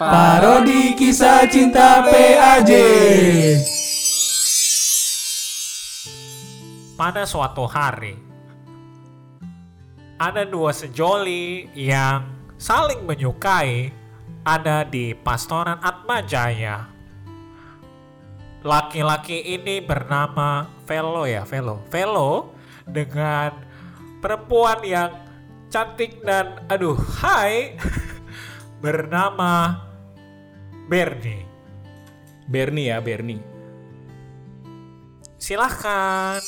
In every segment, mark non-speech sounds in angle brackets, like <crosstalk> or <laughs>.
Parodi kisah cinta PAJ. Pada suatu hari, ada dua sejoli yang saling menyukai ada di Pastoran Atmajaya. Laki-laki ini bernama Velo ya, Velo. Velo dengan perempuan yang cantik dan aduh, hai <laughs> bernama Bernie. Bernie ya, Bernie. Silahkan.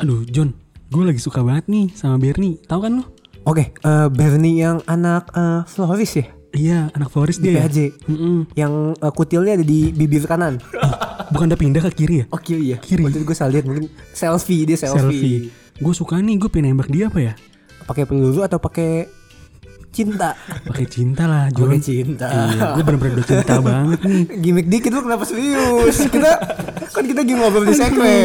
Aduh, John, gue lagi suka banget nih sama Bernie. Tahu kan lo? Oke, eh, Bernie yang anak eh, Floris ya Iya, anak Floris di dia. ya? PAJ. Mm-mm. Yang eh, kutilnya ada di bibir kanan. <laughs> Bukan udah pindah ke kiri ya? Oh kiri ya. Kiri. Waktu itu gue salah lihat mungkin selfie dia selfie. Selfie. Gue suka nih, gue pengen nembak dia apa ya? Pakai peluru atau pakai cinta? Pakai cinta lah, John. Pakai cinta. Iya, gue bener-bener udah cinta <laughs> banget nih. Gimik dikit lu kenapa serius? Kita kan kita lagi ngobrol di sekre.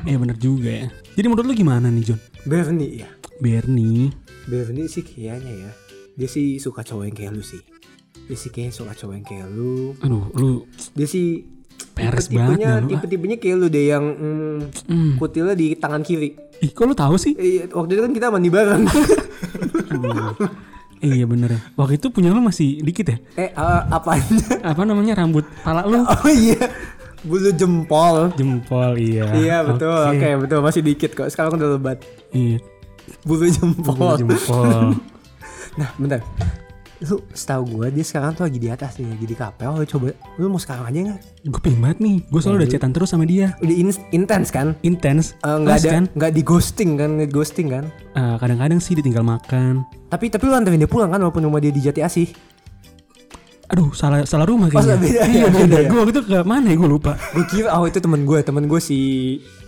Iya bener juga ya. Jadi menurut lu gimana nih, John? Bernie ya. Bernie. Bernie sih kayaknya ya. Dia sih suka cowok yang kayak lu sih. Dia sih kayaknya suka cowok yang kayak lu. Aduh, lu Dia sih Peres banget ya lu, ah. Tipe-tipenya kayak lu deh yang mm, Hmm. kutilnya di tangan kiri. Ih, kok lu tahu sih? Eh, waktu itu kan kita mandi bareng. <laughs> iya bener ya. Waktu itu punya lu masih dikit ya? eh uh, apanya? <laughs> Apa namanya rambut pala lu? Oh iya. Bulu jempol. Jempol iya. Iya betul. Oke. Oke betul masih dikit kok. Sekarang udah lebat. Iya. Bulu jempol. Bulu jempol. <laughs> Nah bentar. Lu setahu gue dia sekarang tuh lagi di atas nih, lagi di kapel. Lu coba, lu mau sekarang aja nggak? gue pengen banget nih. Gue selalu udah chatan terus sama dia. Udah in- intens kan? Intens. Eh, Nggak Terus ada, kan. nggak di ghosting kan? Nggak ghosting kan? eh, kadang-kadang sih ditinggal makan. Tapi tapi lu anterin dia pulang kan walaupun rumah dia di Jati Asih. Aduh, salah salah rumah Oh, kayaknya. <laughs> beda iya, ya, beda. ya. Gue waktu itu ke mana ya? Gue lupa. Gue kira oh itu temen gue, temen gue si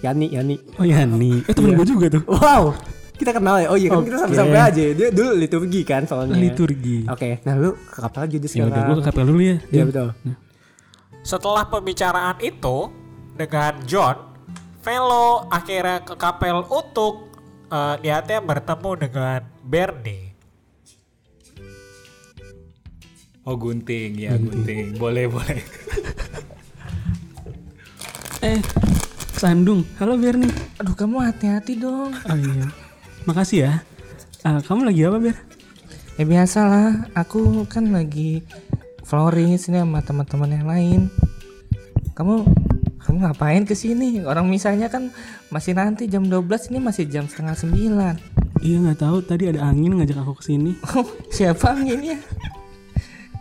Yani Yani. Oh nih. Eh temen Iya. gue juga tuh. Wow, kita kenal ya. Oh iya kan kita Oke. sampai-sampai aja. Dia dulu liturgi kan soalnya. Liturgi. Oke, nah lu ke kapel aja dia Ya sekarang. udah gue ke kapel dulu ya. Iya betul. Setelah pembicaraan itu dengan John, Velo akhirnya ke kapel untuk eh, niatnya bertemu dengan Bernie. Oh gunting ya gunting. Boleh boleh. <laughs> Eh, Sandung. Halo Bernie. Aduh kamu hati-hati dong. Oh iya. Makasih ya. Ah, kamu lagi apa Ber? Ya biasa lah, aku kan lagi Floris ini sama teman-teman yang lain. Kamu kamu ngapain ke sini? Orang misalnya kan masih nanti jam 12 ini masih jam setengah sembilan. Iya nggak tahu. Tadi ada angin ngajak aku ke sini. <laughs> Oh, siapa anginnya?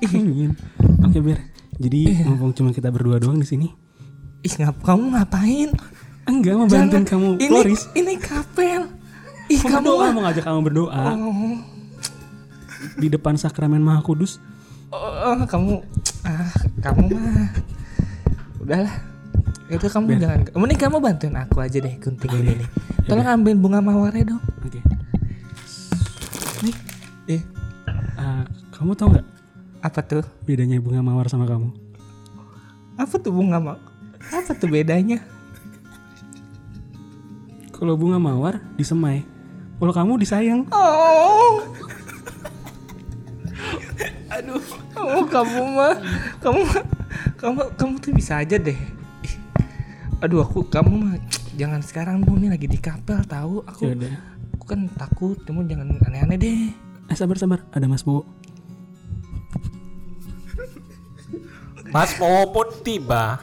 Angin. Oke Ber. Jadi mumpung cuma kita berdua doang di sini. Ih, ngap kamu ngapain? Enggak mau bantuin kamu ini, Floris. Ini kapel. Ih, Kamu berdoa mau ngajak kamu berdoa Oh, di depan sakramen Maha Kudus. oh, kamu ah, kamu mah udahlah. Itu kamu jangan. Mending kamu bantuin aku aja deh gunting ini nih. Tolong ambil bunga mawarnya dong. Oke. Nih. Eh, Ah, kamu tahu nggak apa tuh? bedanya bunga mawar sama kamu? Apa tuh bunga ma? Apa tuh bedanya? Kalau bunga mawar disemai, kalau kamu disayang. Oh. Aduh, oh, kamu mah, kamu mah- kamu kamu tuh bisa aja deh. Aduh, aku kamu mah jangan sekarang dong nih lagi di kapel tahu aku. Ya udah. Aku kan takut, kamu jangan aneh-aneh deh. Eh sabar sabar, ada Mas Bowo. Mas Bowo pun tiba.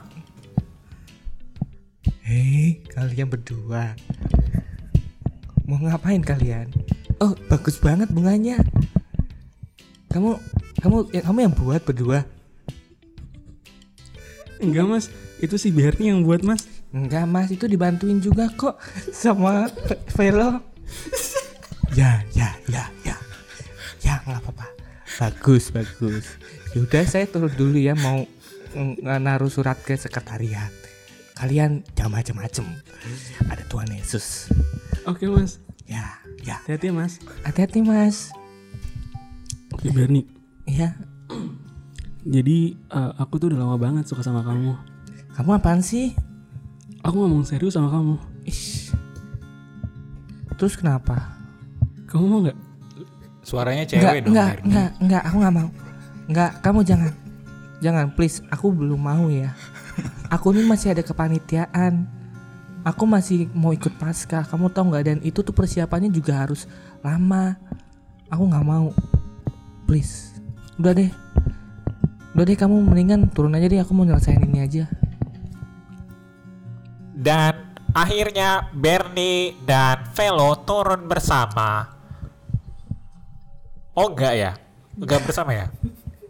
Hei, kalian berdua. Mau ngapain kalian? Oh, bagus banget bunganya. Kamu kamu ya, kamu yang buat berdua. Enggak Mas, itu si Bernie yang buat Mas. Enggak mas itu dibantuin juga kok sama Ve- Velo. ya ya ya ya ya nggak apa-apa. Bagus bagus. Yaudah saya turun dulu ya mau naruh surat ke sekretariat. Kalian jangan macem-macem. Ada Tuhan Yesus. Oke Mas, Ya ya hati-hati Mas. hati-hati mas. Oke Bernie, Iya. jadi eh, aku tuh udah lama banget suka sama kamu. Kamu apaan sih? Aku ngomong serius sama kamu. Ish. Terus kenapa? Kamu mau nggak? Suaranya Enggak, cewek dong. enggak, Bernie. enggak, enggak, aku enggak mau. Enggak, kamu jangan. Jangan, please. Aku belum mau ya. <laughs> Aku ini masih ada kepanitiaan. Aku masih mau ikut pasca. Kamu tahu nggak? Dan itu tuh persiapannya juga harus lama. Aku nggak mau. Please. Udah deh. Udah deh kamu mendingan turun aja deh. Aku mau nyelesain ini aja. Dan akhirnya Bernie dan Velo turun bersama. Oh enggak ya? Enggak bersama ya?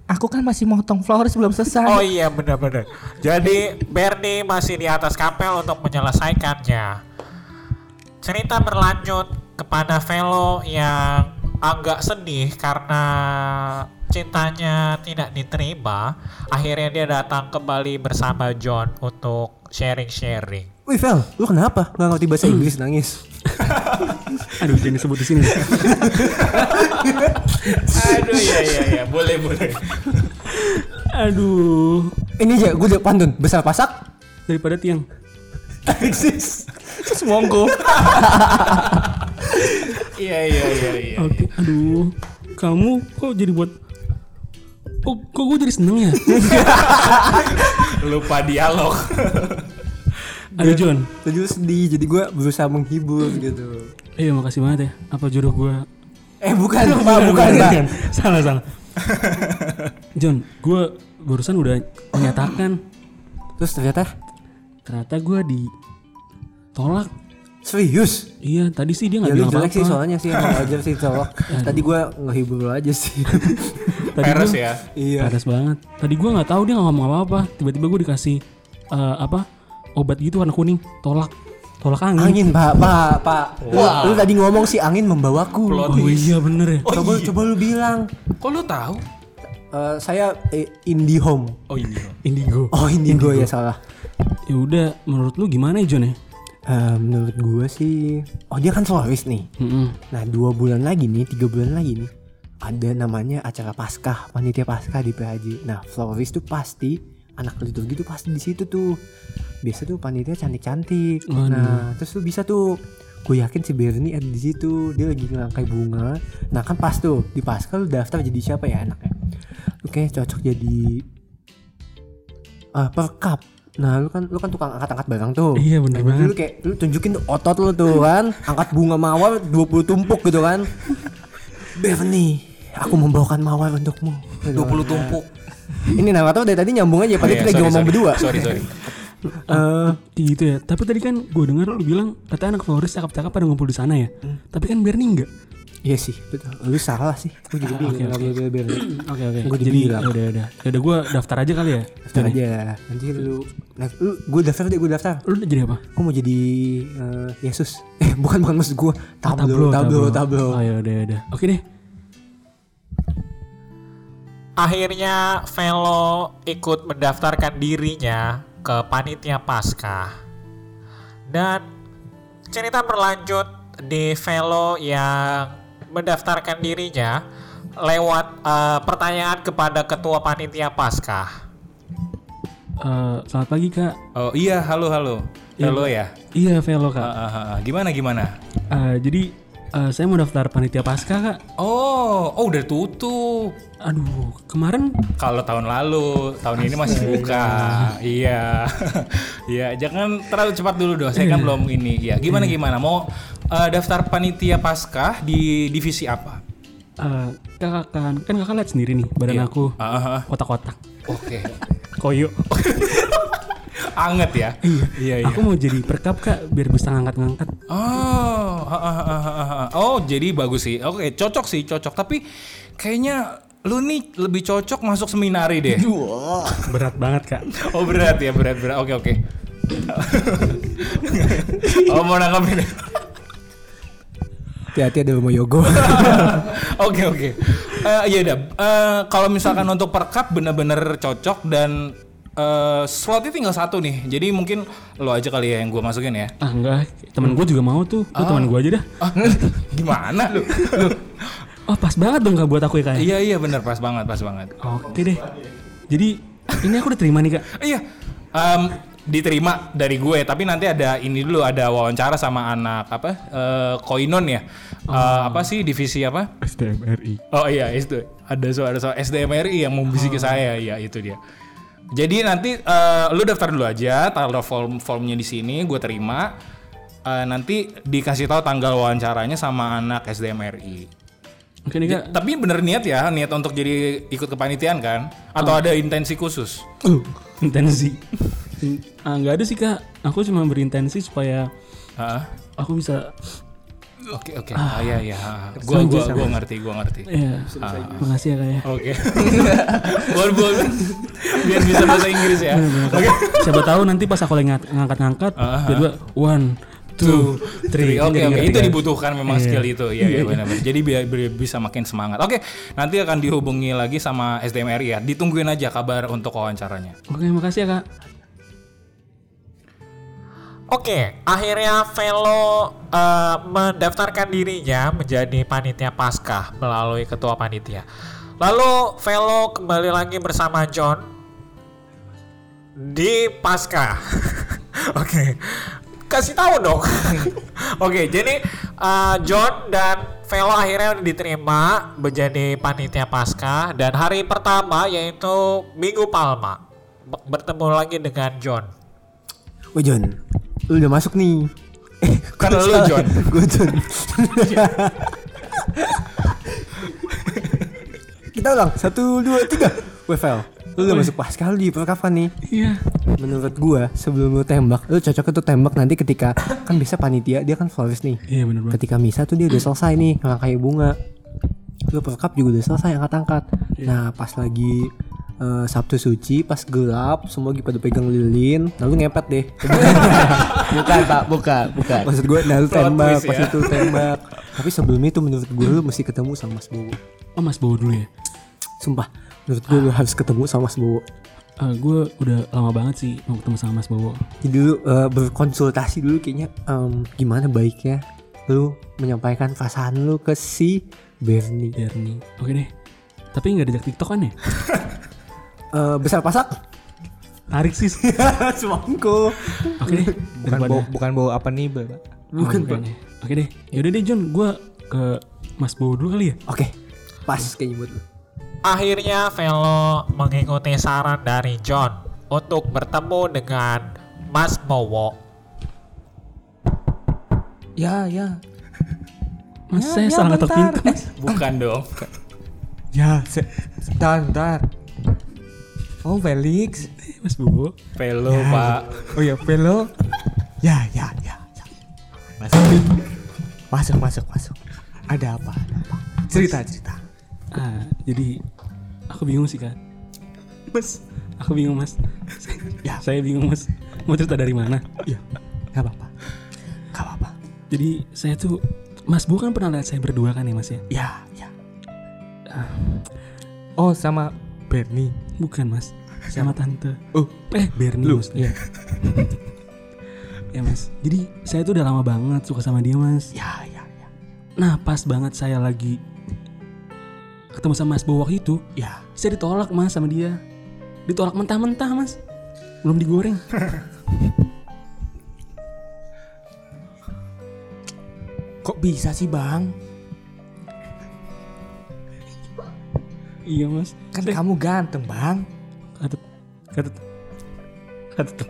Aku kan masih motong flowers belum selesai. Oh iya benar-benar. Jadi Bernie masih di atas kapel untuk menyelesaikannya. Cerita berlanjut kepada Velo yang agak sedih karena cintanya tidak diterima. Akhirnya dia datang kembali bersama John untuk sharing-sharing. Wih Vel, lu kenapa? Gak ngerti bahasa Inggris nangis. <laughs> Aduh jangan disebut di sini. Aduh iya iya iya, boleh boleh. Aduh. Ini aja, gue udah pantun. Besar pasak. Daripada tiang. Alexis. Semongko. Iya iya iya iya. Oke. Aduh. Kamu kok jadi buat Oh, kok gue jadi seneng ya? Lupa dialog. Aduh John. Tadi lu sedih, jadi gue berusaha menghibur gitu. Iya makasih banget ya. Apa jodoh gue? Eh bukan, <laughs> Pak, bukan, Pak. salah salah. John, gue barusan udah menyatakan Terus ternyata ternyata gue ditolak. serius. Iya, tadi sih dia Ya nggak lu bilang jelek sih apa-apa. soalnya sih emang wajar sih cowok. <laughs> Tadi gue ngehibur lu aja sih. <laughs> Tadi Peres gua- ya. iya. Panas banget. Tadi gue nggak tahu dia nggak ngomong apa-apa. Tiba-tiba gue dikasih eh, apa obat gitu warna kuning. Tolak, tolak angin. Angin, Pak, Pak, Pak. Wah, lu tadi ngomong sih angin membawaku. Plot Oh iya bener ya. coba coba lu bilang. Kok lu tahu? Eh, saya eh, IndiHome. Oh ini. Indigo. Oh, Indigo, ya salah. Ya udah, menurut lu gimana ya John ya? Eh, menurut gue sih, oh dia kan solois nih. Mm-mm. Nah dua bulan lagi nih, tiga bulan lagi nih, ada namanya acara paskah, panitia paskah di PHJ. Nah florist tuh pasti anak liturgi tuh pasti di situ tuh. Biasa tuh panitia cantik-cantik. Waduh. Nah terus tuh bisa tuh, gue yakin si Bernie ada di situ. Dia lagi ngerangkai bunga. Nah kan pas tuh di paskah lu daftar jadi siapa ya anaknya? Kayaknya cocok jadi ah perkap. Nah lu kan lu kan tukang angkat-angkat barang tuh. Iya, bener Nah, banget. Lu kayak lu tunjukin tuh otot lu tuh kan, angkat bunga mawar 20 tumpuk gitu kan. <laughs> Bernie, aku membawakan mawar untukmu. 20 tumpuk. Ini nama tuh dari tadi nyambung aja, padahal Iya, kita sorry, ngomong sorry. berdua. Sorry sorry. <laughs> Eh, Kayak gitu ya. Tapi tadi kan gue dengar lu bilang katanya anak florist cakep-cakep pada ngumpul di sana ya. Tapi kan Bernie enggak. iya sih, betul. Lu salah sih. Gue juga bingung Oke, oke. Gua Jadi udah udah. Ya udah gue daftar aja kali ya. Daftar aja. Nanti lu, nah, lu gue daftar deh, gue daftar. Lu udah jadi apa? Gue mau jadi eh, Yesus. <laughs> Eh, bukan bukan maksud gue. Tablo, tablo, tablo. Oh ya udah udah. Oke deh. Akhirnya Velo ikut mendaftarkan dirinya ke panitia Paskah. Dan cerita berlanjut di Velo yang mendaftarkan dirinya lewat eh, pertanyaan kepada ketua panitia Paskah. Eh, selamat pagi kak. Oh iya, halo halo. Halo ya. Iya Velo kak. Ah, ah, ah, ah. Gimana gimana? Eh, jadi eh, saya mau daftar panitia pasca kak. Oh, oh udah tutup. Aduh kemarin Kalau tahun lalu, tahun ini masih buka. iya. <laughs> Iya, jangan terlalu cepat dulu dong. Saya kan belum ini. Ya, gimana gimana? Mau eh, daftar panitia Paskah di divisi apa? eh, kakak kan kan kakak lihat sendiri nih badan Iya. aku Ah, ah, ah. kotak-kotak. Oke. <laughs> Koyo. <laughs> Anget ya? Iya. Iya, iya. Aku mau jadi perkap kak biar bisa ngangkat-ngangkat. Oh, ah, ah, ah, ah, ah. oh jadi bagus sih. Oke, cocok sih, cocok. Tapi kayaknya lu nih lebih cocok masuk seminari deh. <laughs> Berat banget kak. Oh berat ya, berat berat. Oke oke. <laughs> oh mau nanggapin. Hati-hati ada rumah yogo. <laughs> Oke oke. Eh, Iya dah. Eh, Kalau misalkan untuk perkap bener-bener cocok dan eh, slotnya tinggal satu nih. Jadi mungkin lo aja kali ya yang gue masukin ya. Ah enggak, temen gue juga mau tuh. Lu teman gue aja dah. Ah, gimana lu? Oh pas banget dong kak buat aku ya kak. ya? Iya iya bener pas banget pas banget. Oke deh. Jadi ini aku udah terima nih kak. Iya. Em, diterima dari gue tapi nanti ada ini dulu ada wawancara sama anak apa eh, koinon ya Eh, apa sih divisi apa SDMRI. oh iya itu ada soal ada soal SDMRI yang membisiki ke saya ya itu dia jadi nanti eh, lu daftar dulu aja taruh form formnya di sini gue terima Eh, nanti dikasih tahu tanggal wawancaranya sama anak SDMRI Oke nih kak. tapi bener niat ya niat untuk jadi ikut kepanitiaan kan atau ada intensi khusus Uh, <laughs> intensi. ah, nggak ada sih kak. Aku cuma berintensi supaya Heeh. aku bisa. Oke oke. Ah iya iya. Gua gua gua ngerti, gua ngerti. Ya, makasih ya kak ya. Oke. Buat <laughs> buat biar bisa bahasa Inggris ya. Oke. Siapa tahu nanti pas aku lagi ngangkat-ngangkat, Ah, tiba-tiba one, two, three. Oke oke ngerti itu kan? dibutuhkan memang skill itu. Iya iya benar-benar. Jadi biar, biar bisa makin semangat. Oke, nanti akan dihubungi lagi sama SDMRI ya. Ditungguin aja kabar untuk wawancaranya. Oke, makasih ya kak. Oke, akhirnya Velo eh, mendaftarkan dirinya menjadi panitia Paskah melalui ketua panitia. Lalu Velo kembali lagi bersama John di Paskah. <laughs> Oke, kasih tahu dong. <laughs> Oke, jadi eh, John dan Velo akhirnya diterima menjadi panitia Paskah dan hari pertama yaitu Minggu Palma Be- bertemu lagi dengan John. Wah John, lu udah masuk nih. Eh, <laughs> Kan lu, John. <laughs> Gue John. Kita ulang, satu, dua, tiga. Wefel, lu udah masuk pas kali di perkapan nih. Iya. Menurut gua sebelum lu tembak, lu cocok tuh tembak nanti ketika kan bisa panitia dia kan florist nih. Iya bener banget. Ketika misa tuh dia udah selesai nih ngangkai bunga. Lu perkap juga udah selesai angkat-angkat. Nah pas lagi eh, Sabtu suci pas gelap semua lagi pada pegang lilin lalu ngepet deh <laughs> bukan pak, bukan, bukan. maksud gue nah lu tembak pas ya. itu tembak tapi sebelum itu menurut gue lu mesti ketemu sama Mas Bowo Oh mas bawa dulu ya. sumpah menurut gue lu harus ketemu sama Mas Bowo Eh, gue udah lama banget sih mau ketemu sama Mas Bowo. jadi lu eh, berkonsultasi dulu kayaknya em, gimana baiknya lu menyampaikan perasaan lu ke si Bernie Bernie. Oke deh. Tapi nggak diajak TikTok kan ya? <laughs> Eh, besar pasak Tarik sih. <laughs> semangko Oke deh. Bukan bau, bukan bau apa nih, Pak? Oh, bukan ya. Oke deh. Yaudah deh John, gue ke Mas Bowo dulu kali ya. oke pas kayaknya buat lu Akhirnya Velo mengikuti saran dari John untuk bertemu dengan Mas Bowo. Ya, ya. <laughs> Mas Ya, saya ya, salah ngetok pintu. Mas. <laughs> Bukan dong. Ya, se bentar, bentar. Oh, Felix. Mas Bowo. Velo, Pak. Oh ya, Velo. Ya, ya, ya. ya. Masuk. Masuk, masuk, masuk. Ada apa? Ada apa? Cerita, cerita. Ah, jadi aku bingung sih kan. Mas, aku bingung mas. Ya. Saya bingung mas. Mau cerita dari mana? Ya, gak apa-apa. Gak apa-apa. Jadi saya tuh Mas Bowo kan pernah lihat saya berdua kan ya mas ya? Ya, ya. Oh, sama Bernie. Bukan mas, sama tante. Oh, Eh Bernie lu. maksudnya. Iya. <laughs> Ya mas. Jadi saya tuh udah lama banget suka sama dia mas. Ya, ya, ya. Nah pas banget saya lagi ketemu sama Mas Bowo waktu itu, Ya. saya ditolak mas sama dia. Ditolak mentah-mentah mas. Belum digoreng. <laughs> Kok bisa sih, Bang? iya mas. Kan Saya- kamu ganteng, Bang. Katut. Katut. Katut.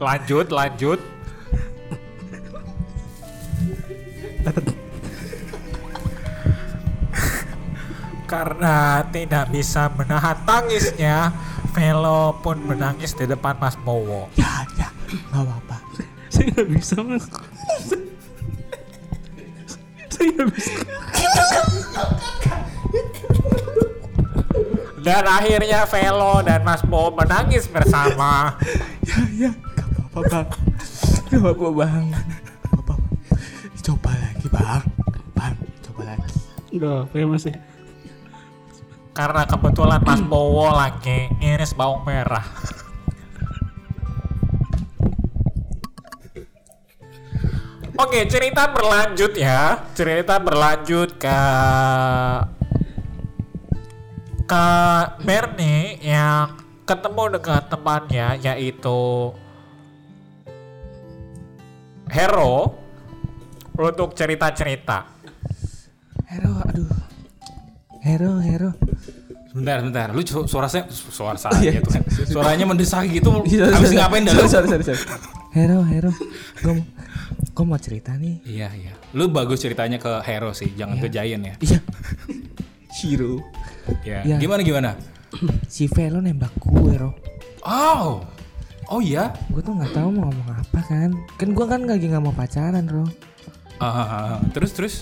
Lanjut, lanjut. Karena tidak bisa menahan tangisnya, Velo pun menangis di depan Mas Bowo. Ya, ya. Gak apa-apa. Saya nggak bisa mas. Saya nggak bisa. Dan akhirnya Velo dan Mas Bowo menangis bersama. Ya, ya. Gak apa-apa, Bang. Gak apa-apa, Bang. Gak apa-apa. Coba lagi, Bang. Bang, coba lagi. Enggak, kayak mas ya. Karena kebetulan Mas <clears throat> Bowo lagi iris bawang merah. Oke, cerita berlanjut ya. Cerita berlanjut ke ke Bernie yang ketemu dengan temannya yaitu Hero untuk cerita-cerita. Hero, aduh. Hero, Hero. Bentar, bentar. Lu su- suara saya suara saya tuh kan. Suaranya mendesak gitu. <laughs> Iya, Habis ngapain dah lu? Sorry, sorry, sorry. Hero, Hero. Gue mau, cerita nih. Iya, iya. Lu bagus ceritanya ke Hero sih, jangan ke Giant ya. Iya. <laughs> Hero. Ya. Iya. Gimana gimana? Si Velo nembak gue, Ro. Oh. Oh iya. Gue tuh nggak tahu mau ngomong apa kan. Kan gue kan lagi nggak mau pacaran, Ro. Ah, ah, ah. terus terus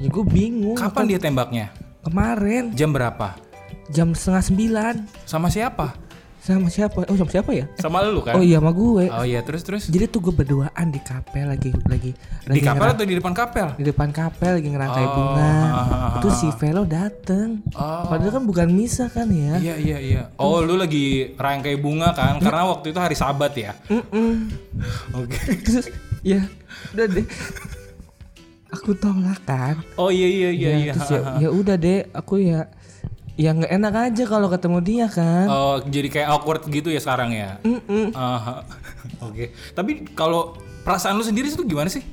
Ya gue bingung. kapan dia tembaknya? Kemarin Jam berapa? Jam setengah sembilan. Sama siapa? Sama siapa? Oh sama siapa ya? Sama lu kan? Oh iya sama gue. Oh iya, terus terus. Jadi tuh gue berduaan di kapel lagi lagi Di lagi kapel ngera- atau di depan kapel? di depan kapel lagi ngerangkai Oh, bunga. ah, ah, ah, si Velo dateng. Oh. Padahal kan bukan misa kan ya. Iya iya iya. Oh lu lagi rangkai bunga kan? Karena waktu itu hari Sabat ya. Mm-mm. Oke. Terus ya udah deh. Aku tolak kan. Oh iya iya iya Ya, iya. Terus ya, ya udah deh, aku ya ya nggak enak aja kalau ketemu dia kan. Oh jadi kayak awkward gitu ya sekarang ya. Mm-mm. Aha. <laughs> Oke. Tapi kalau perasaan lu sendiri itu gimana sih?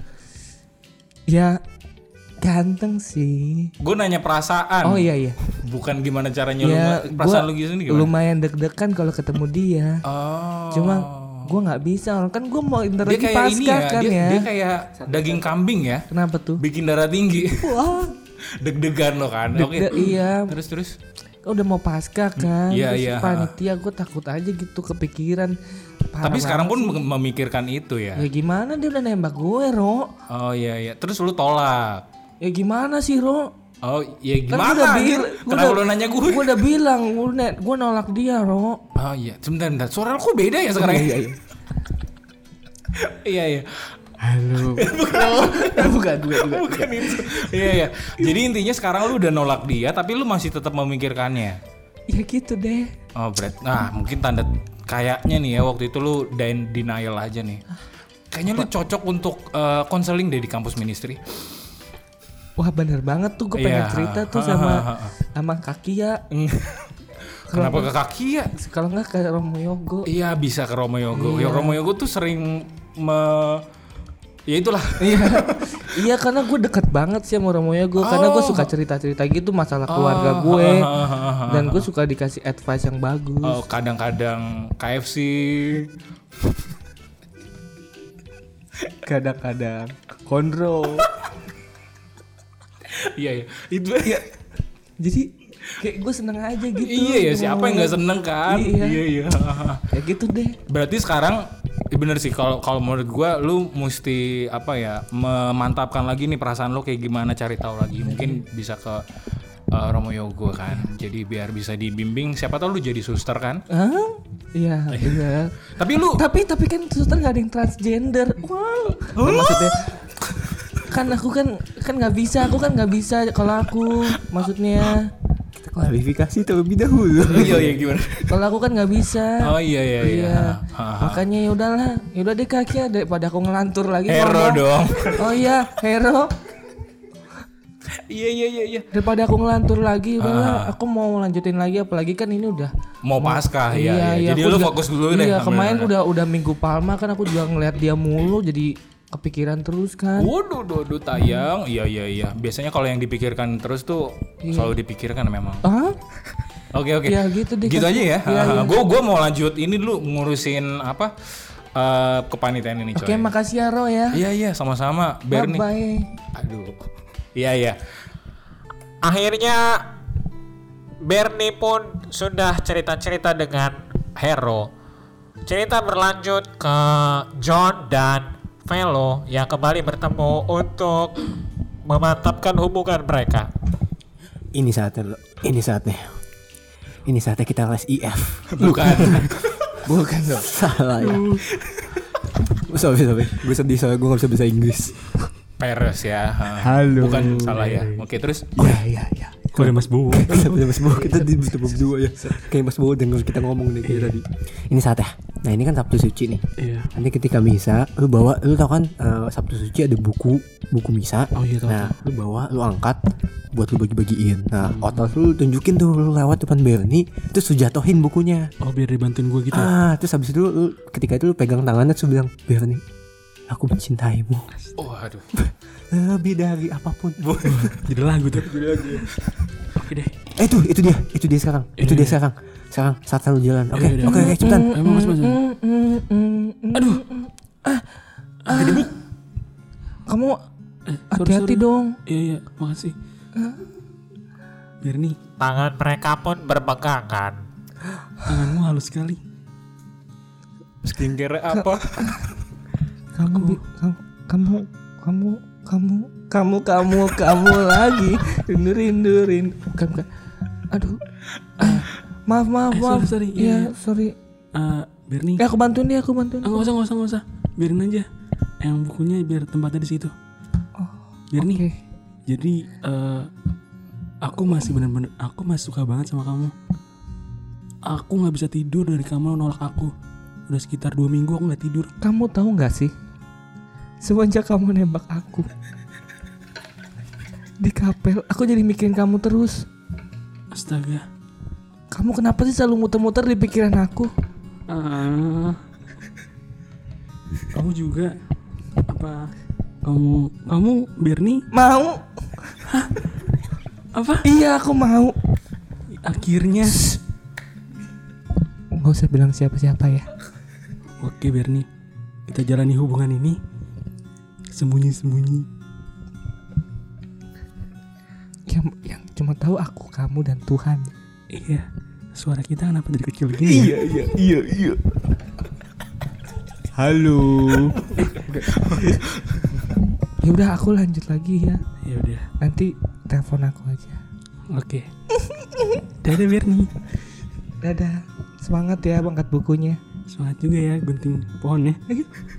Ya ganteng sih. Gue nanya perasaan. Oh iya iya. <laughs> Bukan gimana caranya Ya lu perasaan lu gitu gimana? lumayan deg-degan kalau ketemu dia. Oh. Cuma gua nggak bisa kan gua mau interview pasca ya, kan dia, ya. dia kayak daging kambing ya. Kenapa tuh? Bikin darah tinggi. Wah, <laughs> Deg-degan lo kan. Oke. deg- iya. Terus terus. Kan udah mau pasca kan. Iya, Terus iya, Panitia gue takut aja gitu kepikiran. Parah Tapi sekarang pun mem- memikirkan itu ya. sih. Ya gimana dia udah nembak gue, Ro? Oh iya iya. Terus lu tolak. Ya gimana sih, Ro? Oh iya Kan gimana? gua udah bil- Kenapa udah- lu nanya gue? Gue udah bilang, gue gue nolak dia, Ro. Oh iya, sebentar, sebentar. Suara lu kok beda ya sekarang? Iya, iya. iya, <laughs> iya. Halo. <laughs> <laughs> bukan, bukan, bukan. Bukan itu. Iya, iya. Jadi intinya sekarang lu udah nolak dia, tapi lu masih tetap memikirkannya. Ya gitu deh. Oh, berat. Nah, mungkin tanda kayaknya nih ya waktu itu lu dan denial aja nih. Kayaknya lu cocok untuk eh, konseling deh di kampus ministry. Wah bener banget tuh gue pengen Iya. cerita tuh sama <laughs> sama kaki ya. Kenapa ke kaki ya? Kalau nggak ke Romo Yogo. Iya, bisa ke Romo Yogo. Ya Romo Yogo tuh sering me Ya itulah. <laughs> Iya, iya karena gue deket banget sih sama Romo Yogo karena gue suka cerita-cerita gitu masalah keluarga gue <laughs> <laughs> dan gue suka dikasih advice yang bagus. Oh, kadang-kadang KFC. Kadang-kadang kondro. iya, iya. Itu ya. Jadi kayak gue seneng aja gitu. Iya ya, siapa yang nggak seneng kan? Iya. iya. iya. Ya gitu deh. Berarti sekarang bener sih kalau kalau menurut gua lu mesti apa ya memantapkan lagi nih perasaan lu kayak gimana cari tahu lagi mungkin bisa ke uh, Romo Yogo kan jadi biar bisa dibimbing siapa tahu lu jadi suster kan Hah? Iya, <laughs> benar. tapi lu Tapi tapi kan suster nggak ada yang transgender. Wow. Maksudnya kan aku kan kan nggak bisa aku kan nggak bisa kalau aku maksudnya klarifikasi terlebih dahulu. <laughs> iya iya gimana? Kalau aku kan nggak bisa. Oh iya iya iya, Iya. Ha, ha. Makanya ya udahlah, ya udah deh kaki ya daripada aku ngelantur lagi. hero dong. Oh iya, hero. iya iya iya iya. Daripada aku ngelantur lagi, udahlah. aku mau lanjutin lagi apalagi kan ini udah mau paskah iya, iya, jadi aku lu juga- fokus dulu deh Iya, kemarin udah udah Minggu Palma kan aku juga ngeliat dia mulu jadi kepikiran terus kan. Waduh, duh, duh, tayang. Iya, iya, iya. Biasanya kalau yang dipikirkan terus tuh selalu dipikirkan memang. Ah? Oke, oke. Ya, gitu deh, Gitu Kak. aja ya. Iya, iya. Gue gua mau lanjut ini dulu ngurusin apa? eh kepanitiaan ini, Oke, coy. makasih ya Ro ya. Iya, iya, sama-sama. Bye Bernie. bye. Aduh. Iya, iya. Akhirnya Bernie pun sudah cerita-cerita dengan Hero. Cerita berlanjut ke John dan Velo yang kembali bertemu untuk memantapkan hubungan mereka. Ini saatnya. Ini saatnya. Ini saatnya kita les IF. <laughs> Bukan. Bukan dong. Salah ya. sorry, sorry. Gue sedih soalnya gue gak bisa bahasa Inggris. Peres ya. Ha. Halo. Bukan salah ya. Oke, terus Ya, ya, ya, Kok ada Mas Bowo? <laughs> Sama Mas Bowo kita di Mas Bowo ya. <laughs> Kayak Mas Bowo denger kita ngomong nih kayak tadi. Ini saat ya. Nah ini kan Sabtu Suci nih. Iya. Nanti ketika misa, lu bawa, lu tau kan eh, Sabtu Suci ada buku, buku misa. Oh iya tahu. Nah, lu bawa, lu angkat buat lu bagi-bagiin. Nah, otot lu tunjukin tuh lu lewat depan Bernie, terus lu jatohin bukunya. Oh biar dibantuin gue gitu. Ah, terus habis itu lu ketika itu lu pegang tangannya terus lu bilang, Bernie, aku mencintaimu Oh, aduh. <laughs> lebih dari apa pun. <laughs> Jadi lagu tuh. Jadi lagu. Oke deh. eh itu, itu dia, itu dia sekarang, itu dia sekarang. Sekarang saat lu jalan. Oke, Iya, iya. oke, oke, cepetan. Emang Mas Mas. Aduh. Kamu Eh, hati-hati dong. Iya iya, makasih. Biar nih Tangan mereka pun berpegangan. tanganmu halus sekali. Skincare apa? Kamu kamu kamu kamu kamu kamu kamu <laughs> lagi rindu rindu rindu bukan bukan aduh Ah, maaf maaf Eh, maaf sorry, sorry. Iya, Iya. sorry Eh, biar nih. ya aku bantuin dia aku bantuin nggak usah nggak usah nggak usah. Biarin aja. Yang bukunya biar tempatnya di situ. Biar nih. Oke. Jadi eh aku masih bener-bener aku masih suka banget sama kamu. Aku nggak bisa tidur dari kamu nolak aku. Udah sekitar dua minggu aku nggak tidur. kamu tahu nggak sih semenjak kamu nembak aku di kapel aku jadi mikirin kamu terus Astaga. kamu kenapa sih selalu muter-muter di pikiran aku Ah. kamu juga apa? Kamu kamu Bernie mau apa? iya aku mau Akhirnya. nggak usah bilang siapa-siapa ya Oke Bernie, kita jalani hubungan ini sembunyi-sembunyi. yang yang cuma tahu aku kamu dan Tuhan Iya, suara kita kenapa dari kecil gini? Iya, iya iya iya halo <laughs> ya udah aku lanjut lagi ya ya udah. nanti telepon aku aja Oke. Dadah Bernie. dadah semangat ya angkat bukunya Semangat juga ya gunting pohonnya. <laughs>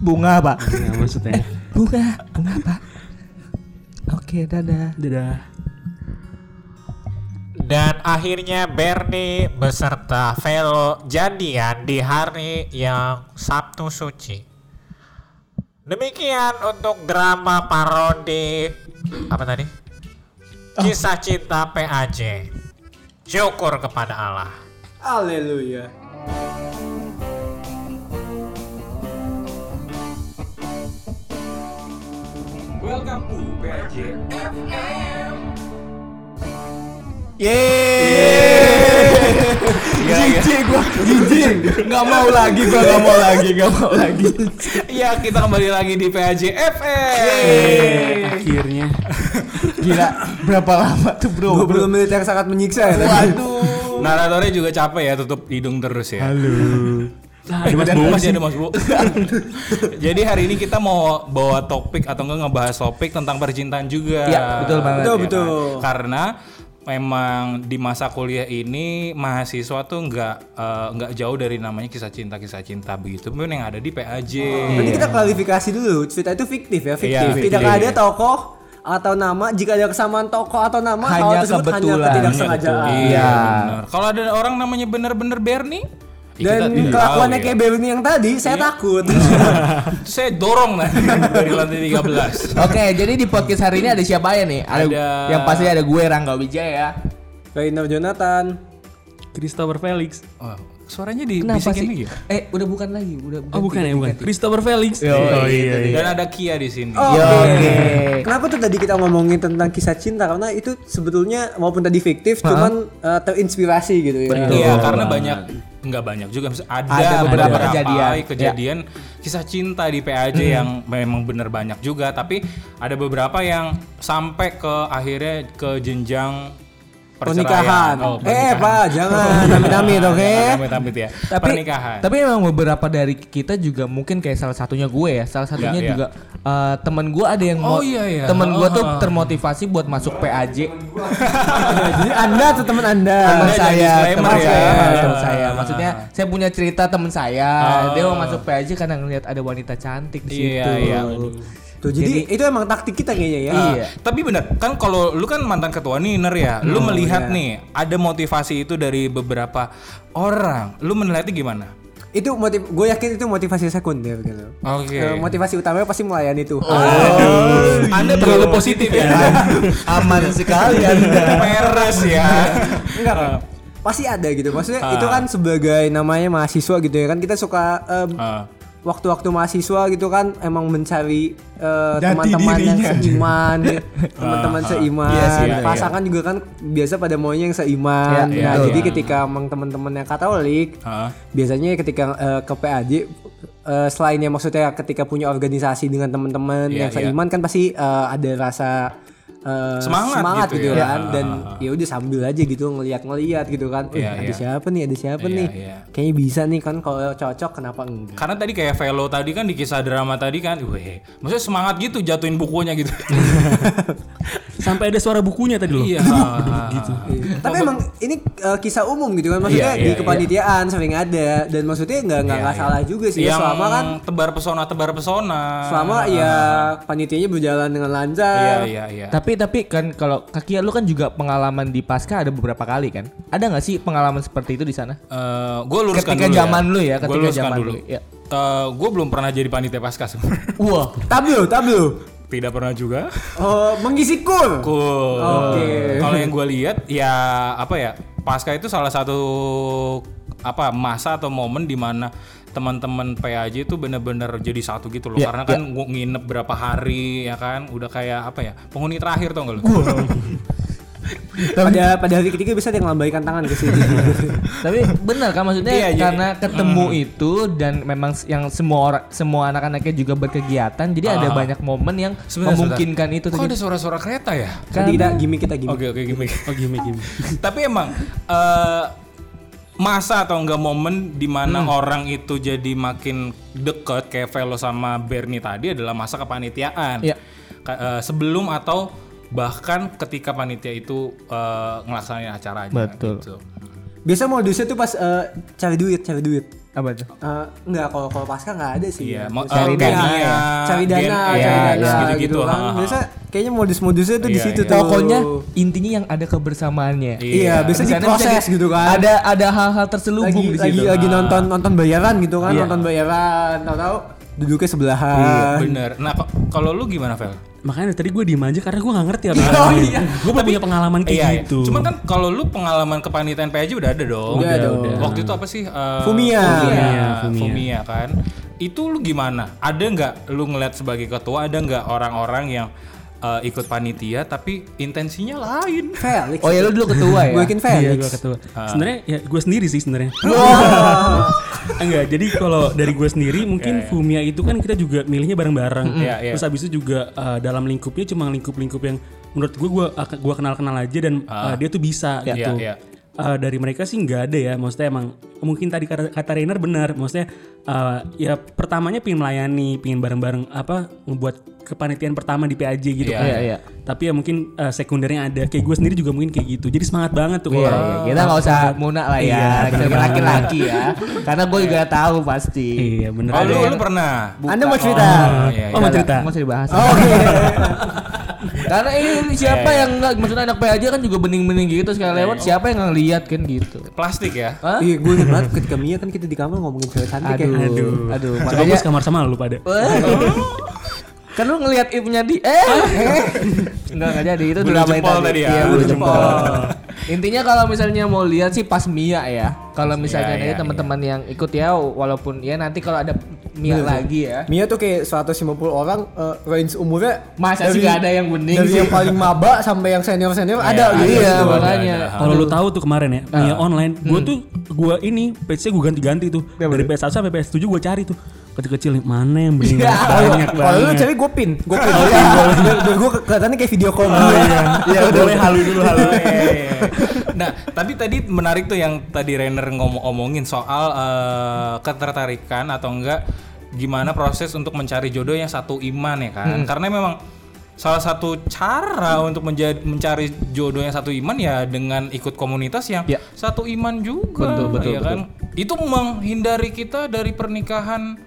bunga pak Enggak maksudnya. bunga bunga pak oke dadah Dadah. Dan akhirnya Bernie beserta Velo jadian di hari yang Sabtu Suci. Demikian untuk drama parodi apa tadi? Kisah cinta PAJ. Syukur kepada Allah. Haleluya. Welcome to PAJ <laughs> jijik gua jijik nggak mau lagi gua nggak mau lagi nggak mau lagi Iya, <laughs> kita kembali lagi di PAJ FM. Akhirnya. gila berapa lama tuh bro 20 menit yang sangat menyiksa ya. tadi. waduh Naratornya juga capek ya tutup hidung terus ya. Nah, ada Mas Bowo Masih sih. ada Mas Bu. <laughs> Jadi hari ini kita mau bawa topik atau enggak ngebahas topik tentang percintaan juga. Iya, betul banget. Betul, Ya betul. kan? Karena memang di masa kuliah ini mahasiswa tuh nggak eh, nggak jauh dari namanya kisah cinta kisah cinta begitu pun yang ada di PAJ. Nanti kita klarifikasi dulu, cerita itu fiktif ya, fiktif. Iya, Tidak fiktif. ada tokoh atau nama, jika ada kesamaan tokoh atau nama, Hanya hal tersebut hanya kebetulan. ketidaksengajaan. Iya. Iya. Kalau ada orang namanya bener-bener Bernie, ya kita Dan tidak kelakuannya kayak ya. Bernie yang tadi, saya takut. <laughs> Itu saya dorong nanti <laughs> dari lantai 13. Oke, jadi di podcast hari ini ada siapa ya nih? Ada, Ada- yang pasti ada gue Rangga Wijaya. Rainer Jonathan. Christopher Felix. Oh, suaranya di Kenapa bisikin sih? lagi ya? Eh, udah bukan lagi, udah Oh bukan ya, bukan. Christopher Felix. Yo, Dan ada Kia di sini. Oh, oke. oke. Kenapa tuh tadi kita ngomongin tentang kisah cinta? Karena itu sebetulnya walaupun tadi fiktif, cuman uh, terinspirasi gitu ya. Iya, karena banyak nggak banyak juga ada, Ada beberapa beberapa kejadian. kejadian kisah cinta di PAJ yang memang bener banyak juga tapi ada beberapa yang sampai ke akhirnya ke jenjang Pernikahan. Oh, eh, Pak, jangan <laughs> amit-amit, oke? Amit-amit ya. Tapi pernikahan. tapi memang beberapa dari kita juga mungkin kayak salah satunya gue ya. Salah satunya Iya, iya. juga eh, teman gue ada yang Oh, iya, iya. teman gue tuh Oh, oh. termotivasi buat masuk PAJ. <laughs> Jadi Anda atau teman Anda? teman saya, teman disclaimer ya. saya, teman Ah. saya. Maksudnya saya punya cerita teman saya, Ah. dia mau masuk PAJ karena ngelihat ada wanita cantik di situ. Iya, iya. Tuh, jadi, itu emang taktik kita kayaknya ya. Ah, Iya. Tapi bener kan kalau lu kan mantan ketua nih Ner ya, lu melihat iya. nih ada motivasi itu dari beberapa orang. Lu menilainya gimana? Itu motiv gue yakin itu motivasi sekunder gitu. Oke. Eh, motivasi utamanya pasti melayani tuh. Anda terlalu positif ya. <laughs> Aman sekali Anda. Peres ya. Enggak kan? Pasti ada gitu. Maksudnya Ah. itu kan sebagai namanya mahasiswa gitu ya kan kita suka em, Ah. Waktu-waktu mahasiswa gitu kan emang mencari Jati teman-teman yang seiman, ya. <laughs> teman-teman seiman. Iya sih, iya, Pasangan juga kan biasa pada maunya yang seiman. Iya, nah, iya, jadi iya. ketika emang teman-teman yang Katolik Ah. biasanya ketika eh, ke PAJ eh, selain ya maksudnya ketika punya organisasi dengan teman-teman Iya, yang seiman kan pasti eh, ada rasa eh, Semangat gitu gitu, ya. kan Ah, dan ah, ah. ya udah sambil aja gitu ngeliat-ngeliat gitu kan eh, Iya, ada iya. siapa nih ada siapa Iya, nih iya. kayaknya bisa nih kan kalau cocok kenapa enggak Karena tadi kayak Velo tadi kan di kisah drama tadi kan, weh, maksudnya semangat gitu jatuhin bukunya gitu. <laughs> Sampai ada suara bukunya tadi loh. iya. <laughs> gitu. Iya. Tapi emang ini eh, kisah umum gitu kan maksudnya Iya, di iya, kepanitiaan sering ada dan maksudnya nggak nggak Iya, nggak iya. salah juga sih ya, Yang selama kan tebar pesona tebar pesona. selama ya panitianya berjalan dengan Iya lancar. iya iya. Tapi tapi kan kalau Kakia lu kan juga pengalaman di Pasca ada beberapa kali kan? Ada nggak sih pengalaman seperti itu di sana? gue luruskan Ketika dulu zaman ya. lu ya, ketika zaman dulu. lu, ya. gue belum pernah jadi panitia pasca sebenarnya. <laughs> Wah, Tablo, tablo. Tidak pernah juga. Oh, mengisi kur. Cool. Oke. Kalau yang gue lihat ya apa ya pasca itu salah satu apa masa atau momen di mana teman-teman PAJ itu bener-bener jadi satu gitu loh Ya, karena kan gua nginep berapa hari ya kan udah kayak apa ya penghuni terakhir tuh enggak lu <laughs> pada pada hari ketiga bisa dia ngelambaikan tangan ke sini. <laughs> tapi benar kan maksudnya Iya, jadi- karena ketemu itu dan memang yang semua orang semua anak-anaknya juga berkegiatan, jadi ada Ah. banyak momen yang Sebentar, memungkinkan itu kok terjadi. ada suara-suara kereta ya Nanti kita gimmick kita gimmick. oke oke gimmick Oh gimmick gimmick. <laughs> tapi emang eh, masa atau enggak momen di mana Hmm. orang itu jadi makin deket kayak Velo sama Bernie tadi adalah masa kepanitiaan Iya. Ka- eh, sebelum atau bahkan ketika panitia itu eh, ngelaksanain acaranya Betul. gitu. Biasa modusnya tuh pas eh, cari duit, cari duit. Apa tuh? Eh, enggak kalau kalau pasca nggak ada sih. Iya, ya. mau- Cari eh, dana, Genia, cari dana, Gen- cari iya, dana iya, gitu, gitu-gitu, kan. ha, ha. Biasa kayaknya modus-modusnya tuh di Iya, situ iya. tuh. Pokoknya intinya yang ada kebersamaannya. Iya. Iya, biasa Di diproses di- gitu kan. Ada ada hal-hal terselubung lagi di lagi situ. lagi nonton nonton bayaran gitu kan, Iya. nonton bayaran, tahu-tahu duduknya sebelahan. Iya, bener. Nah, kalau lu gimana, Vel? Makanya tadi gue diem aja karena gue gak ngerti apa <laughs> Oh, iya. Gue belum punya pengalaman kayak Iya, iya. gitu. Cuman kan kalau lu pengalaman kepanitiaan PAJ udah ada dong. Udah dong. Waktu itu apa sih? Eh, Fumia. Fumia, Fumia. Fumia kan. Itu lu gimana? Ada nggak lu ngeliat sebagai ketua ada nggak orang-orang yang eh, ikut panitia tapi intensinya lain? Felix. Oh ya lu dulu ketua ya? Gue yakin Iya Felix. gue ketua. Ah. Sebenarnya ya gue sendiri sih sebenarnya. <laughs> Enggak, jadi kalau dari gue sendiri mungkin Fumia itu kan kita juga milihnya bareng-bareng. Iya, iya. Terus habis itu juga uh, dalam lingkupnya cuma lingkup-lingkup yang menurut gue gue gua kenal-kenal aja dan uh, dia tuh bisa Iya, gitu. iya. Uh, dari mereka sih nggak ada ya, maksudnya emang mungkin tadi kata, kata Rainer benar, maksudnya uh, ya pertamanya pingin melayani, pingin bareng-bareng apa membuat kepanitiaan pertama di PAJ gitu Iya, kan. iya, iya. Tapi ya mungkin uh, sekundernya ada, kayak gue sendiri juga mungkin kayak gitu, jadi semangat banget tuh Iya, kalau iya. kita nggak usah munak lah ya, Iya, laki-laki ya. Karena gue juga tahu pasti. Iya bener. Oh, lu, Ada- lu pernah? Anda mau cerita? Oh, iya, Oh, iya. mau cerita? Nggak usah dibahas. Oh, Oke. Karena ini <laughs> siapa Iya, iya. yang enggak maksudnya anak PAJ kan juga bening-bening gitu sekali lewat siapa yang ngeliat kan gitu. Plastik ya? Hah? Iya, gue ingat banget ketika Mia kan kita di kamar ngomongin cewek cantik Aduh, ya. aduh, aduh. Coba Makanya gue sekamar sama lu pada. <laughs> kan lu ngelihat ipnya di eh enggak enggak jadi itu Bulu drama jempol tadi ya, Iya, bulu bulu jempol. Intinya kalau misalnya mau lihat sih pas Mia ya. Kalau misalnya Iya, ada iya, teman-teman yang ikut ya walaupun ya nanti kalau ada Mia lagi ya. Mia tuh kayak 150 orang eh, range umurnya Masa sih dari- nggak ada yang bening dari sih? yang paling maba sampai yang senior senior ada Iya, gitu. Iya, makanya. Kalau lu tahu tuh kemarin ya, Mia Ah. online, gue Hmm. tuh gue ini page-nya gue ganti-ganti tuh. Dari PS1 sampai PS7 gue cari tuh. Kecil-kecil mana yang bening Iya. banyak Kalau lu banget. cewek gue pin, gue pin. Biar, biar gue kelihatannya kayak video call. Iya, udah boleh halu dulu halu. <laughs> nah, tapi tadi menarik tuh yang tadi Rainer ngomong-ngomongin soal eh, ketertarikan atau enggak gimana proses untuk mencari jodoh yang satu iman ya kan. Hmm. Karena memang salah satu cara untuk menjadi mencari jodoh yang satu iman ya dengan ikut komunitas yang Ya. satu iman juga Betul, betul, ya kan. Itu menghindari kita dari pernikahan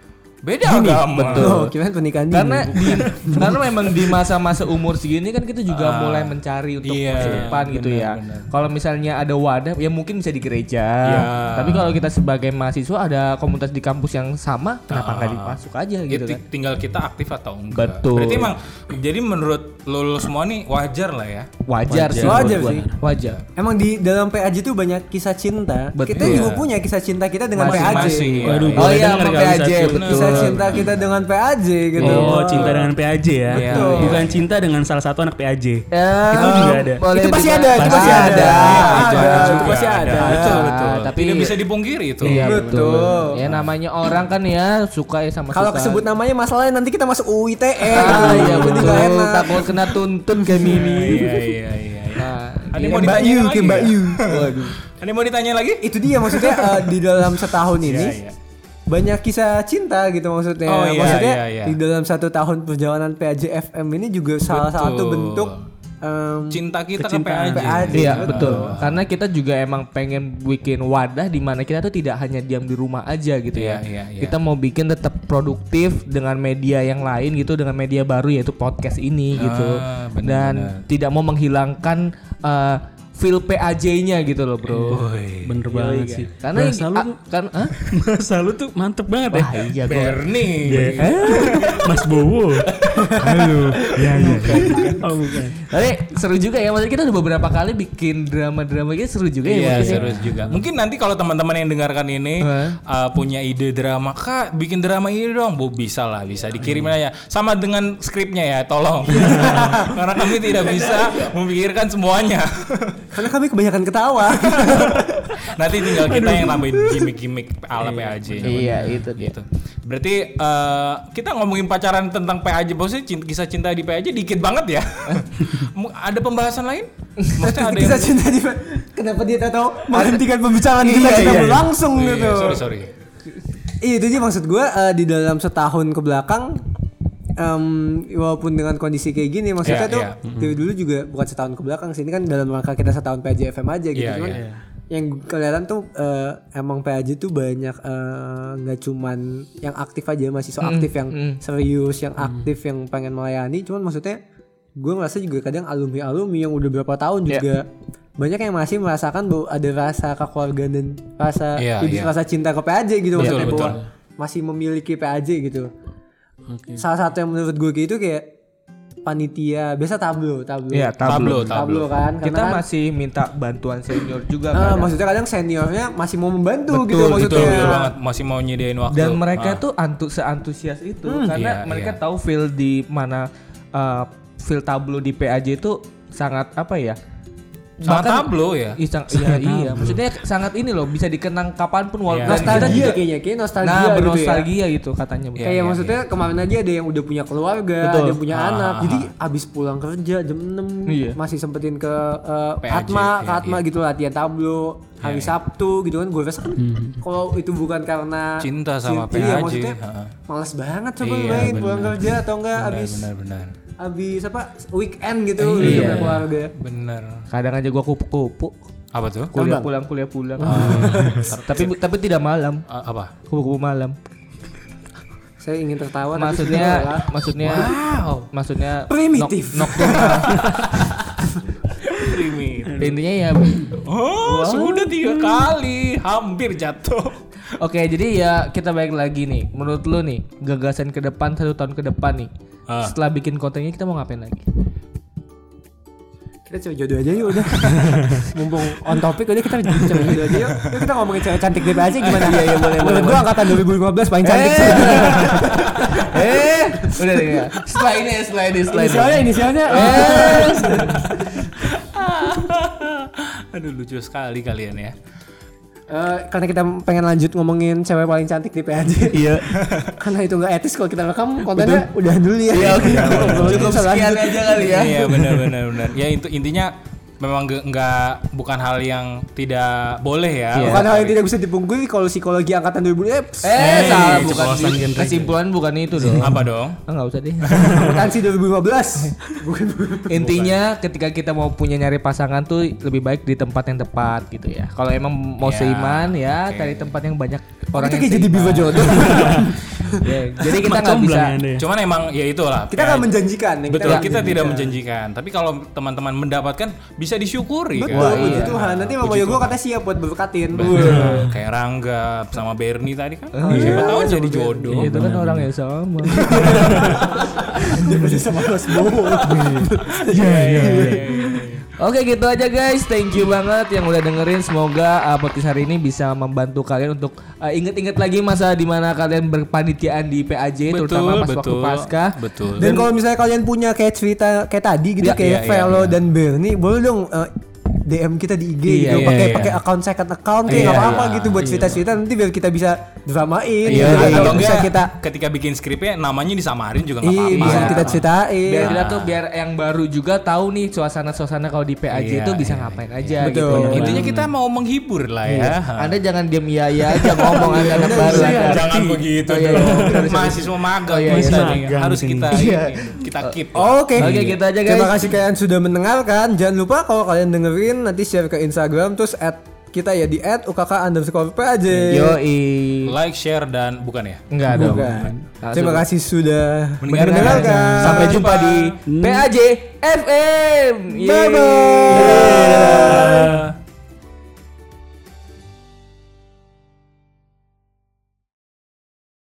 Beda agama. Oh, kira pernikahan dini. Karena di, <laughs> karena memang di masa-masa umur segini kan kita juga Ah, mulai mencari untuk iya, masa depan gitu benar, ya. Kalau misalnya ada wadah ya mungkin bisa di gereja. Iya. Tapi kalau kita sebagai mahasiswa ada komunitas di kampus yang sama, kenapa nggak Ah. dimasuk aja Ya, gitu ti- kan? tinggal kita aktif atau enggak. Betul. Berarti emang jadi menurut lo, lo semua nih wajar lah ya. Wajar, sih. Wajar menurut gua. sih. Wajar. Emang di dalam PAJ tuh banyak kisah cinta. Betul. Kita juga Iya. punya kisah cinta kita dengan PAJ. Masing-masing. ya. Waduh, Oh iya, sama PAJ, betul. Kisah cinta kita dengan PAJ gitu. Oh, cinta dengan PAJ ya. Betul. Bukan cinta dengan salah satu anak PAJ. Ya, Itu juga ada. boleh Itu pasti juga- ada, itu pasti ada. Ada, itu pasti ada. Betul, betul. Tapi Tidak bisa dipungkiri itu. Iya Betul. Ya namanya orang kan ya suka ya sama Kalau kesebut namanya masalahnya nanti kita masuk UU ITE. Ah, iya betul. Takut kena tuntun kayak Mimi. Iya, iya, iya. iya. Nah, iya. yang mau Mbak Yu, kayak Mbak? Yu. Waduh. Yang mau ditanya lagi? Itu dia maksudnya <laughs> eh, di dalam setahun ini Iya, iya. banyak kisah cinta gitu maksudnya. Oh, iya, maksudnya iya, iya. di dalam satu tahun perjalanan PAJ FM ini juga salah Betul. satu bentuk em, Cinta kita ke. PAJ. PAJ. Iya betul. Karena kita juga emang pengen bikin wadah di mana kita tuh tidak hanya diam di rumah aja gitu ya. Iya, iya, iya. Kita mau bikin tetap produktif dengan media yang lain gitu, dengan media baru yaitu podcast ini gitu. Ah, benar, Dan tidak mau menghilangkan eh, feel PAJ-nya gitu loh, Bro. Bener banget sih. Karena bahasa lu ah, tuh, kan ah? bahasa lu tuh mantep banget ya. Wah, iya gua. Bernie. <laughs> Mas Bowo. Halo. Ya ya. Oh bukan. Tapi seru juga ya, maksudnya kita udah beberapa kali bikin drama-drama gitu seru juga ya. Iya serius juga. Mungkin nanti kalau teman-teman yang dengarkan ini Hah? uh, punya ide drama, kak bikin drama ini dong, bu bisa lah, bisa dikirimin aja. Sama dengan skripnya ya, tolong. <laughs> Karena kami tidak bisa memikirkan semuanya. <laughs> Karena kami kebanyakan ketawa. <laughs> nanti tinggal kita yang tambahin gimmick-gimmick ala PAJ. Iya, itu dia. Gitu. Berarti uh, kita ngomongin pacaran tentang PAJ, maksudnya cinta, kisah cinta di PAJ dikit banget ya. <laughs> Ada pembahasan lain? Maksudnya ada <laughs> kisah yang cinta di Kenapa dia tahu menghentikan pembicaraan kita Iya, kita iya. berlangsung Iya, gitu. sorry sorry. Iya itu dia maksud gue eh, di dalam setahun ke belakang em, walaupun dengan kondisi kayak gini maksudnya Iya, tuh iya. dari dulu juga bukan setahun ke belakang sih ini kan dalam rangka kita setahun PAJ FM aja gitu Iya, cuman iya. yang kelihatan tuh eh, emang PAJ tuh banyak eh, nggak cuman yang aktif aja mahasiswa aktif yang serius yang aktif yang pengen melayani cuman maksudnya gue ngerasa juga kadang alumni alumni yang udah berapa tahun juga banyak yang masih merasakan bahwa ada rasa kekeluargaan dan rasa Iya, lebih iya. rasa cinta ke PAJ gitu Betul, maksudnya betul. bahwa masih memiliki PAJ gitu. Salah satu yang menurut gue kayak itu kayak panitia biasa tablo tablo Iya, Tablo, tablo. tablo. kan karena Kita kan, masih minta bantuan senior juga ah, kan. maksudnya kadang seniornya masih mau membantu gitu Betul, maksudnya Betul, betul banget. Masih mau nyediain waktu. Dan mereka Ah. tuh antu seantusias itu iya, karena mereka iya. tahu feel di mana uh, feel tablo di PAJ itu sangat apa ya? Sangat tablo ya. Iya, sang- iya, iya. Maksudnya sangat ini loh bisa dikenang kapan pun walaupun Iya, kita nostalgia juga- kayaknya kayak nostalgia Nah, gitu ya. bernostalgia gitu katanya. Iya, Kayak iya, maksudnya kemarin aja ada yang udah punya keluarga, Betul. ada yang punya Ah, anak. ah, Jadi abis pulang kerja jam 6 Iya. masih sempetin ke uh, PAJ, Atma, ke iya, Atma iya. gitu latihan tablo hari Iya, iya. Sabtu gitu kan. Gue rasa kan kalau itu bukan karena Cinta sama cin- Iya, PAJ, maksudnya ha-ha. males banget coba Iya, main pulang kerja atau enggak Benar, abis benar, benar. Abis apa weekend gitu udah Iya. sama keluarga. Benar. Kadang aja gua kupu-kupu. Apa tuh? Kuliah Terbang. pulang, kuliah pulang. <laughs> tapi tapi tidak malam. A- apa? Kupu-kupu malam. Saya ingin tertawa tapi Maksudnya sebenarnya maksudnya maksudnya Primitif. nok- nocturnal. Limit. Intinya ya Oh, sudah tiga kali, hampir jatuh. Oke, jadi ya kita balik lagi nih. Menurut lu nih, gagasan ke depan satu tahun ke depan nih. Ah. Setelah bikin kontennya kita mau ngapain lagi? kita cewek jodoh aja yuk udah. <laughs> Mumpung on topic udah kita cewek jodoh aja yuk. Yuk kita ngomongin cewek cantik DP aja gimana? Iya iya boleh boleh. Gue angkatan 2015 paling cantik sih. <laughs> eh, udah deh ya. Setelah ini, setelah ini, setelah ini. Inisialnya inisialnya. Eh, <laughs> Aduh lucu sekali kalian ya. Eh, karena kita pengen lanjut ngomongin cewek paling cantik di PAJ. Iya. <laughs> karena itu nggak etis kalau kita rekam kontennya udah dulu ya. Iya, oke. <laughs> Belum Cukup sekian aja kali ya. Iya benar benar benar. Ya itu intinya memang nggak bukan hal yang tidak boleh ya. Iya. Bukan hal yang tidak bisa dipungkiri kalau psikologi angkatan 2000 eh, pss, Eh, salah bukan kesimpulan bukan itu dong. Apa dong? Ah, nggak usah deh. <laughs> akuntansi 2015. Bukan <laughs> Intinya ketika kita mau punya nyari pasangan tuh lebih baik di tempat yang tepat gitu ya. Kalau emang mau Ya, seiman ya oke. cari tempat yang banyak orang kita yang kayak jadi biva jodoh. <laughs> Ya, <laughs> jadi kita nggak bisa. ya? Cuman emang ya itulah. Kita nggak menjanjikan. yang Betul, nggak kita tidak menjanjikan. Tapi kalau teman-teman mendapatkan bisa disyukuri Betul, kan. puji Tuhan. Nanti Mama Tuhan. katanya siap buat berkatin. Kayak Rangga sama Bernie tadi kan. Siapa tahu jadi jodoh. Ya, itu kan orang yang sama. Dia masih sama Mas <laughs> Bowo. Iya iya iya. Oke gitu aja guys, thank you banget yang udah dengerin. Semoga uh, podcast hari ini bisa membantu kalian untuk uh, inget-inget lagi masa di mana kalian berpanitiaan di PAJ, terutama pas waktu betul, pasca. Betul. Dan kalau misalnya kalian punya kayak cerita kayak tadi gitu Iya, kayak iya, Velo iya. dan Bernie, boleh dong eh, DM kita di IG Iya, gitu, iya, pakai iya. pakai account second account kayak Iya, nggak apa-apa iya. gitu buat cerita-cerita nanti biar kita bisa dramain Iya, gitu, atau atau bisa kita ketika bikin skripnya namanya disamarin juga nggak iya, apa-apa. bisa kita ceritain. Biar kita tuh biar yang baru juga tahu nih suasana-suasana kalau di PAJ Iya, itu bisa iya, ngapain aja Betul. gitu. Intinya kita mau menghibur lah ya. Anda jangan diam iya iya aja <laughs> ngomong Anda anak baru Iya, jangan begitu Oh, iya, dong. iya. <laughs> Mahasiswa magang Oh, iya, kita iya. harus kita Iya. kita keep. Oke. Oke, gitu aja, guys. Terima kasih kalian sudah mendengarkan. Jangan lupa kalau kalian dengerin nanti share ke Instagram terus add kita ya di add ukk underscore PAJ. Yoi. Like, share dan bukan ya? Enggak dong. Bukan. Terima kasih sudah Mendengarkan. mendengarkan. Sampai jumpa di PAJ FM. Bye bye. Yeay.